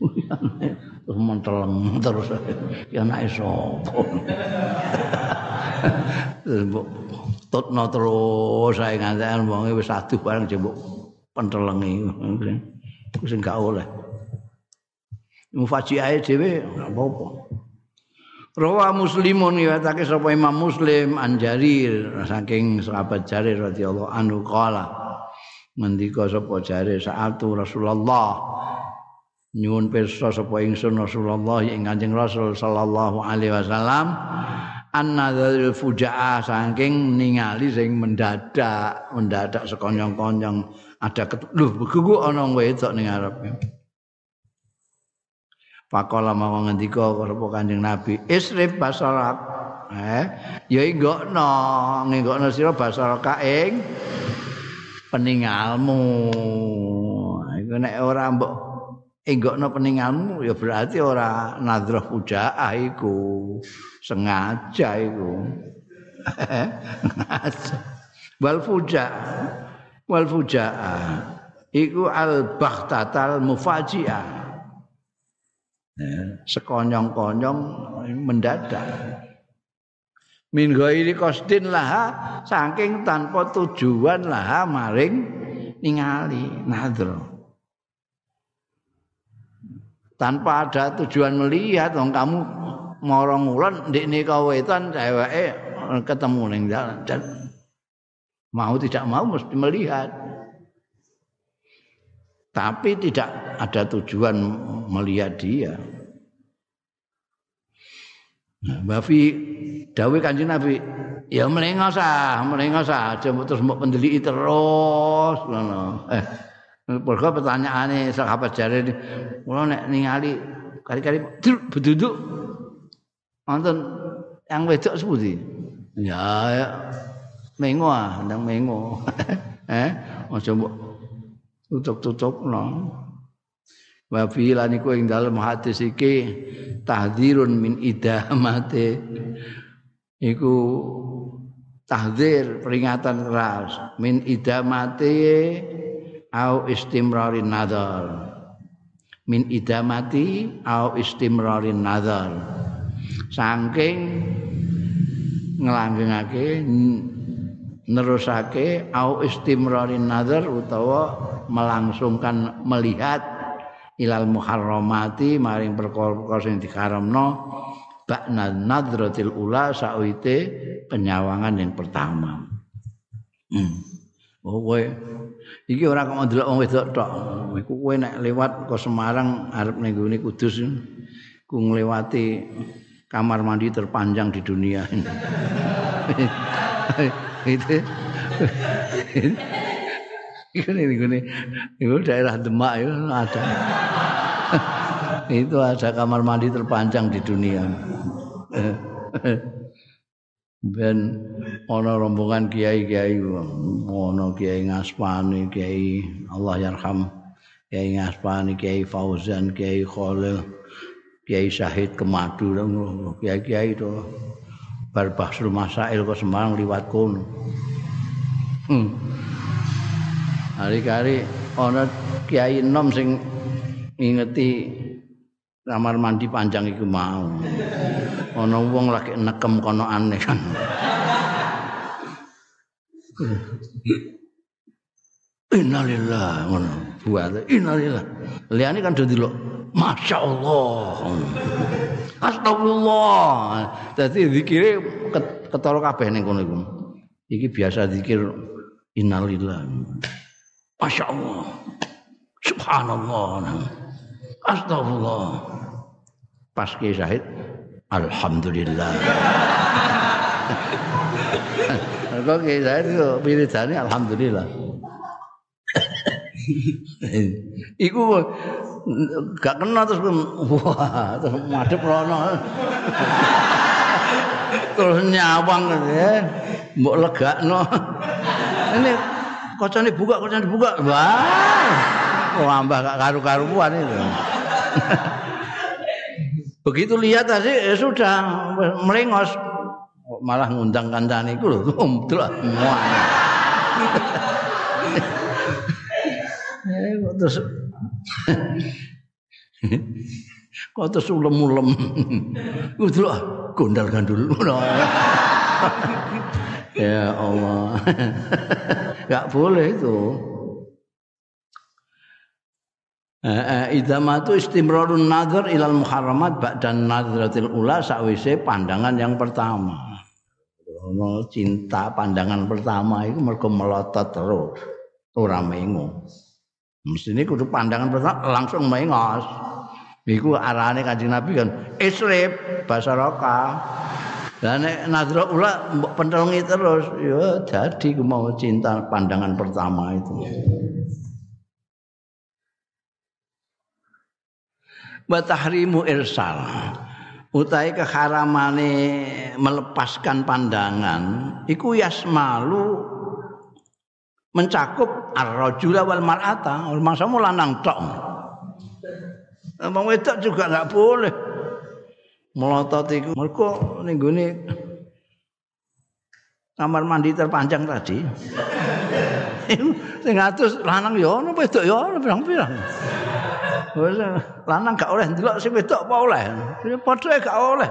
terus menteleng terus. Ya nek sapa tutno terus saya ngantek wong wis aduh bareng jembuk pentelengi. Sing gak oleh. Mufajiahe dhewe apa-apa. Rawa Muslimun riwayatake sapa Imam Muslim an Jarir saking sahabat Jarir radhiyallahu anhu qala ngendika sapa Jarir saatu Rasulullah nyuwun pirsa sapa ingsun Rasulullah ing Kanjeng Rasul sallallahu alaihi wasallam annadzal fujaa saking ningali sing mendadak mendadak sekonyong-konyong ada lho begugu ana wedok ning arepe Pakola mau ngendika karo Kanjeng Nabi, isrif basarak. Eh, ya nggokno, nggokno sira basaraka ing peningalmu. Iku nek ora mbok enggokno peningalmu ya berarti ora nadroh pujaah iku. Sengaja iku. Wal fuja. Wal fuja. Iku al baghtatal mufajiah. sekonyong-konyong mendadak min ghairi qasdin laha saking tanpa tujuan laha maring ningali nadro tanpa ada tujuan melihat wong kamu morong ngulon ndekne kawetan ceweke ketemu ning jalan dan mau tidak mau mesti melihat tapi tidak ada tujuan melihat dia. Bafi dawuh Kanjeng Nabi, ya melengos ah, melengos ah, terus mbok pendeliki terus. Eh, perkara pertanyaane sahabat jare kula nek ningali kali-kali beduduk wonten yang wedok sepundi? Ya, ya mengo ah, ndang mengo. eh, aja mbok tutup-tutupno. Wa fi lan iku ing dalem hadis iki tahdzirun min idamate iku tahdzir peringatan keras min idamate au istimrarin nazar min idamati au istimrarin nazar saking nglanggengake nerusake au istimrarin nazar utawa melangsungkan melihat ilal muharramati maring perkara-perkara sing diharamno ba'na nadratil ula sawite penyawangan yang pertama. Hmm. Oh iki ora kok ndelok wong wedok tok. Iku kowe lewat ke Semarang arep ning gone Kudus ku nglewati kamar mandi terpanjang di dunia itu Iku nih, nih, itu daerah Demak itu ada. itu ada kamar mandi terpanjang di dunia. Ben ono rombongan kiai-kiai, ono kiai ngaspani, kiai Allah yarham, Kiai Ngaspani, Kiai Fauzan, Kiai Khalil, Kiai Syahid Kemadu, Kiai-kiai itu bar Bahsul Masail ke Semarang liwat kono. Hmm. Hari-hari ana kiai enom sing ngingeti kamar mandi panjang iku mau. Ana wong lagi nekem kono aneh kan. Innalillah ngono. Buat innalillah. Liyane kan dadi lho. Masya Allah. Astagfirullah. Dadi zikire ketara kabeh ning kono iku. Iki biasa zikir innalillah. Masya Allah. Subhanallah. Astagfirullah. Pas ke syahid Alhamdulillah. Kok ke syahid itu wiridane Alhamdulillah. Iku gak kena terus wah terus madhep rono. terus nyawang ya. Mbok legakno. Ini kocone buka kocone buka. Wah. Wambah gak karu-karuan itu. Begitu lihat tadi ya sudah melengos malah ngundang itu loh, umdul semua. terus kok terus ulem-ulem. Itu lah gondal gandul. Ya Allah. Nggak boleh itu. Idamatu istimrarun nazar ilal muharramat ba'dan nazratil ula sakwise pandangan yang pertama. Cinta pandangan pertama itu mergo melotot terus ora mengo. Mestine kudu pandangan pertama langsung mengos. Iku arane Kanjeng Nabi kan isrib bahasa roka. Dan nek nazra ula mbok pentelungi terus ya jadi mau cinta pandangan pertama itu. wa tahrimu irsal utai keharamane melepaskan pandangan iku yasmalu mencakup ar-rajula wal mar'ata. Masa lanang tok. Wong wedok juga enggak boleh. Melotot iku. Mergo ning kamar mandi terpanjang tadi. Sing atus lanang ya ono wedok ya ono pirang-pirang lanang gak oleh ndelok sing wedok apa oleh. Padha gak oleh.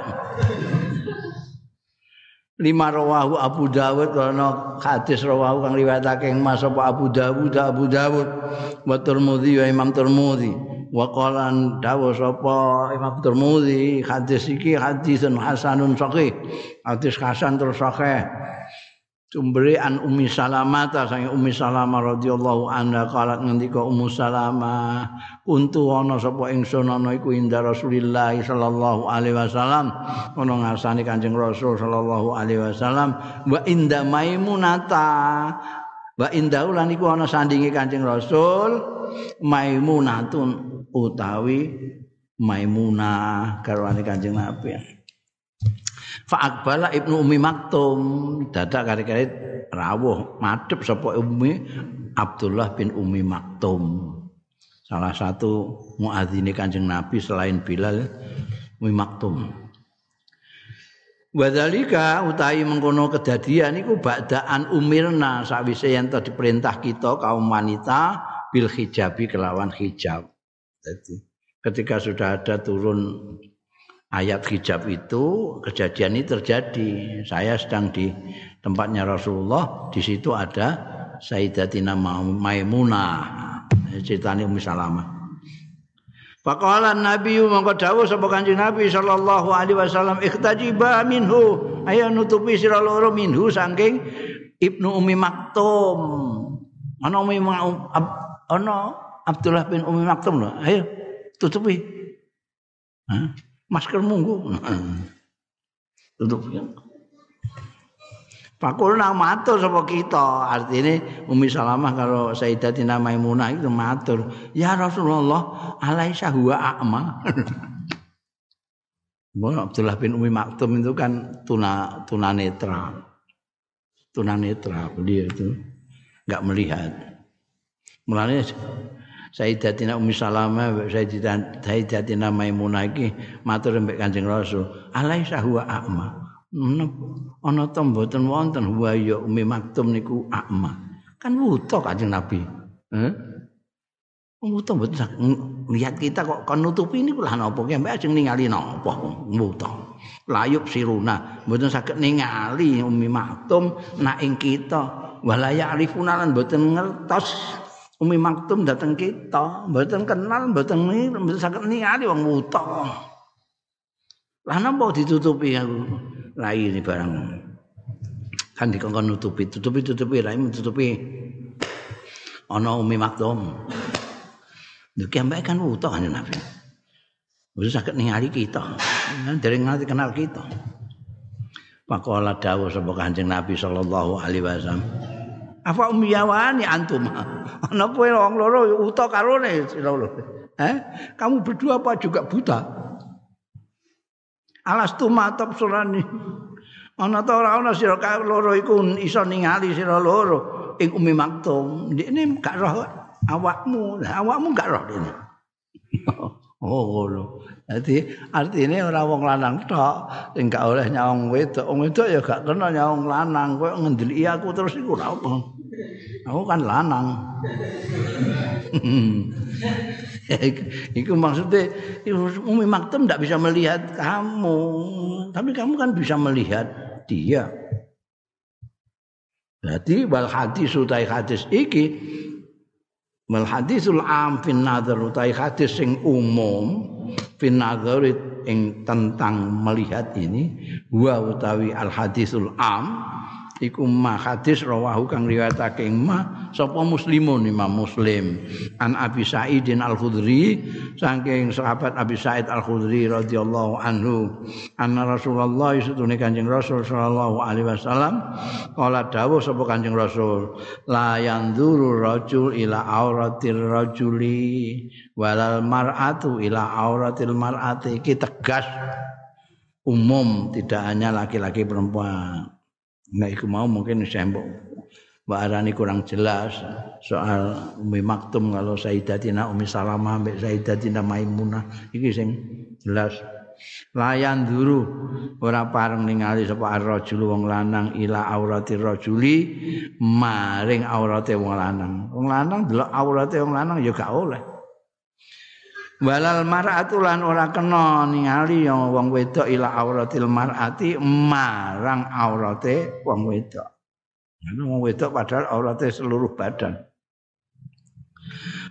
Lima rawahu Abu Dawud ana hadis rawahu kang riwayatake Mas apa Abu Dawud? Abu Dawud wa Tirmidzi wa Imam Tirmidzi. Wa qala dawu sapa Imam Tirmidzi? Hadis iki hadisun hasanun sahih. Hadis hasan terus sahih Sumbere an Ummi Salamah ta sange Ummi Salamah radhiyallahu anha kalat ngendika Ummu Salamah untu ana sapa ingsun ana iku inda Rasulillah sallallahu alaihi wasallam. Ana ngarsane Kanjeng Rasul sallallahu alaihi wasallam wa inda Maimunata. Wa inda lan iku ana sandinge Kanjeng Rasul Maimunatun utawi Maimunah garwane Kanjeng Nabi Fa'akbala Ibnu Umi Maktum dadak kari-kari rawuh madhep sapa Umi Abdullah bin Umi Maktum. Salah satu muadzine Kanjeng Nabi selain Bilal Umi Maktum. Wadhalika utahi mengkono kedadian iku ba'daan umirna sawise yen diperintah kita kaum wanita bil hijabi kelawan hijab. Jadi ketika sudah ada turun ayat hijab itu kejadian ini terjadi. Saya sedang di tempatnya Rasulullah, di situ ada Sayyidatina Maimunah. Ceritanya Ummi Salamah. Faqala Nabi mongko dawuh sapa Kanjeng Nabi sallallahu alaihi wasallam ikhtajiba minhu ayo nutupi sira loro minhu saking Ibnu Umi Maktum. Ana Umi ana Abdullah bin Umi Maktum lho. Ayo tutupi. Hah? Masker munggu tutup Pakulna matur sapa kita. Artine Umi Salamah karo Sayyidatina Maimunah itu matur. Ya Rasulullah alaisa huwa a'ma Abdullah bin Umi Maktum itu kan tuna tuna netra tuna netra beliau itu. Nggak melihat. Mulanya Sayyidatina Ummi Salamah Sayyidatina Maimunah iki matur mbek Kanjeng Rasul, "Alaisa huwa a'ma?" Ana to mboten wonten huwa ya Ummi Maktum niku a'ma. Kan wuta Kanjeng Nabi. Heh. Wuta mboten lihat kita kok kon nutupi niku lah napa ki mbek ajeng ningali napa wuta. Layup siruna mboten saged ningali Ummi Maktum nak ing kita walaya arifuna lan mboten ngertos Umi Maktum datang kita, mboten kenal, mboten mboten saged ningali wong wuta. Lah napa ditutupi aku? Lah ini barang. Kan dikongkon nutupi, tutupi tutupi rai tutupi. Ana Umi Maktum. Lha ki kan wuta kan Nabi. Mboten saged ningali kita. Dereng ngerti kenal kita. Pakola dawuh sapa Kanjeng Nabi sallallahu alaihi wasallam. Apa umiyawani antum? Ana kowe wong loro uta karone sira Eh? Kamu berdua apa juga buta? Alas tu matop surani. Ana ta ora ana sira loro iku iso ningali sira loro ing umi maktum. Ini gak roh awakmu, awakmu gak roh ini. oh ngono. Dadi artine ora wong lanang tok sing gak oleh nyawang wedok. Wong wedok ya gak kena nyawang lanang. Kowe ngendeliki aku terus iku ora apa. Aku kan lanang. Itu maksudnya Umi Maktum tidak bisa melihat kamu, tapi kamu kan bisa melihat dia. Jadi wal hadis utai hadis iki wal hadisul am fin nazar utai hadis sing umum fin nazar ing tentang melihat ini wa utawi al hadisul am iku ma hadis rawahu kang riwayatake ma sapa muslimun Imam Muslim. An Abi Sa'idin Al-Khudri saking sahabat Abi Sa'id Al-Khudri radhiyallahu anhu anna Rasulullah satune Kanjeng Rasul sallallahu alaihi wasallam kala dawuh sapa Kanjeng Rasul la yanzuru rajul ila auratir rajuli walal mar'atu ila auratil mar'ati. Iki tegas umum tidak hanya laki-laki perempuan Nah, iku mau mungkin saya mbak Arani kurang jelas soal Umi Maktum kalau Sayyidatina Umi Salamah mbak Sayyidatina Maimunah. Iki sing jelas. Layan dulu ora pareng ningali sapa ar-rajul wong lanang ila aurati rajuli maring aurate wong lanang. Wong lanang delok aurate wong lanang ya gak oleh Walal mar'atu lan ora kena ningali yang wong wedok ila auratil mar'ati marang aurate wong wedok. Ana wong wedok padahal aurate seluruh badan.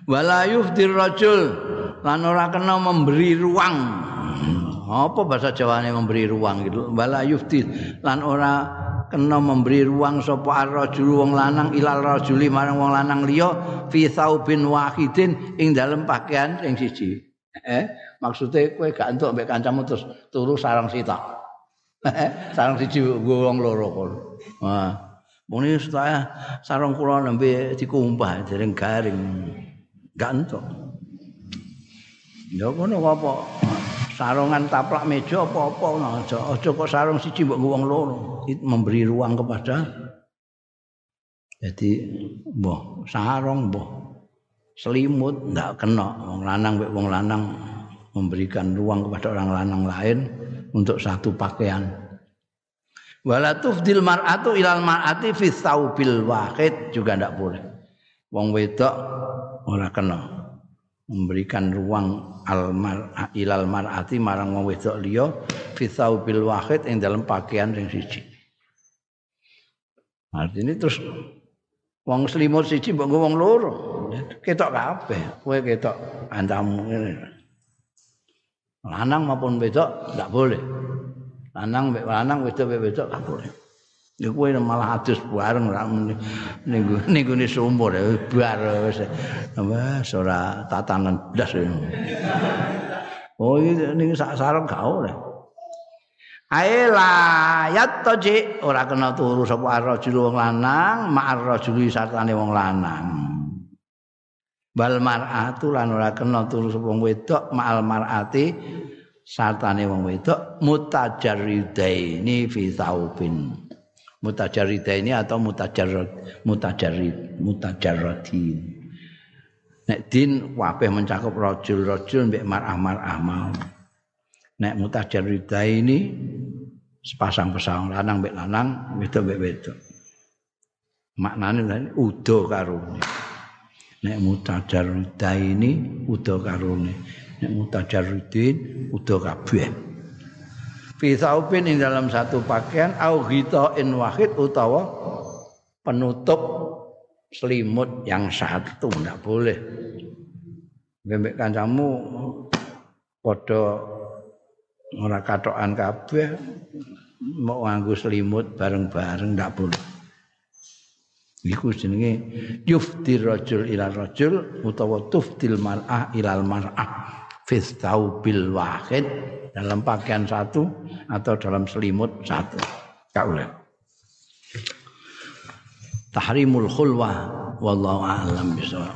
Wala yufdir rajul lan ora kena memberi ruang. Apa bahasa Jawane memberi ruang gitu? Wala yufdir lan ora kena memberi ruang sapa ar-rajul wong lanang ilal rajuli marang wong lanang liya fi saubin wahidin ing dalem pakaian sing siji. Eh, maksude kowe gak entuk mbek kancamu terus turu sarang sita. Eh, sarang siji wong loro kono. Wah. Muni saya sarang kula nembe dikumpah dereng garing. Gak entuk. Ya ngono apa? Sarungan taplak meja apa-apa aja. Aja kok sarung siji mbok wong loro. Memberi ruang kepada jadi mbah sarung mbah selimut ndak kena. Wong lanang wek wong lanang memberikan ruang kepada orang lanang lain untuk satu pakaian. Wala tufdil mar'atu ilal mar'ati fi thawbil wahid. Juga ndak boleh. Wong wedok ora kena memberikan ruang al mar ilal mar'ati marang wong wedok liya fi thawbil wahid ing dalam pakaian sing siji. Artinya terus wong selimut siji mbok wong loro. Ketok kabeh kowe ketok antamu ngene. Lanang maupun wedok enggak boleh. Lanang mek lanang wedok mek wedok enggak boleh Ya kowe malah adus bareng ra ning ning gone sumur ya bar wis. Apa ora tatanan blas Oh iki ning sak sarung gak oleh. Ae layat toji ora kena turu sapa arrajul wong lanang ma'ar rajuli sartane wong lanang. Bal mar'atu lan ora kena turu sapa wedok ma'al mar'ati sartane wong wedok mutajarridaini fi saubin. Mutajarridaini atau mutajarrid mutajarrid mutajarradin. nek din kabeh mencakup rajul-rajul mbek mar'ah-mar'ah mau. Nek mutajarrida ini sepasang pasang lanang mbek lanang wedok mbek wedok. Maknane udo karone. Nek mutajarrida ini udo karone. Nek mutajarridin udo kabeh fi saupin ing dalam satu pakaian au in wahid utawa penutup selimut yang satu ndak boleh Bembek kancamu padha ora katokan kabeh mau nganggo selimut bareng-bareng ndak boleh. Iku jenenge yuftir rajul ila rajul utawa tuftil mar'ah ilal mar'ah fi bil wahid dalam pakaian satu atau dalam selimut satu. Kaula. Tahrimul khulwah wallahu a'lam bishawab.